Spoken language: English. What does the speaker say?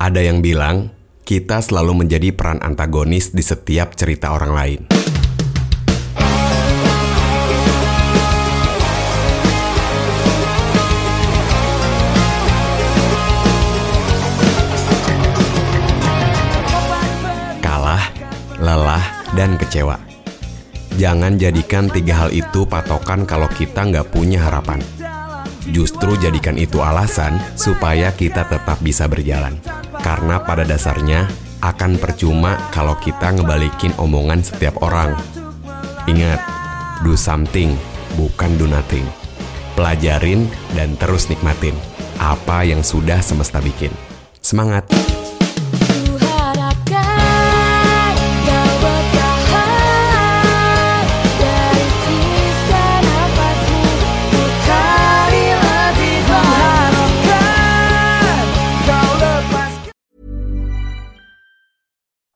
Ada yang bilang, kita selalu menjadi peran antagonis di setiap cerita orang lain. Kalah, lelah, dan kecewa. Jangan jadikan tiga hal itu patokan kalau kita nggak punya harapan. Justru jadikan itu alasan supaya kita tetap bisa berjalan. Karena pada dasarnya akan percuma kalau kita ngebalikin omongan setiap orang. Ingat, do something, bukan do nothing. Pelajarin dan terus nikmatin apa yang sudah semesta bikin. Semangat!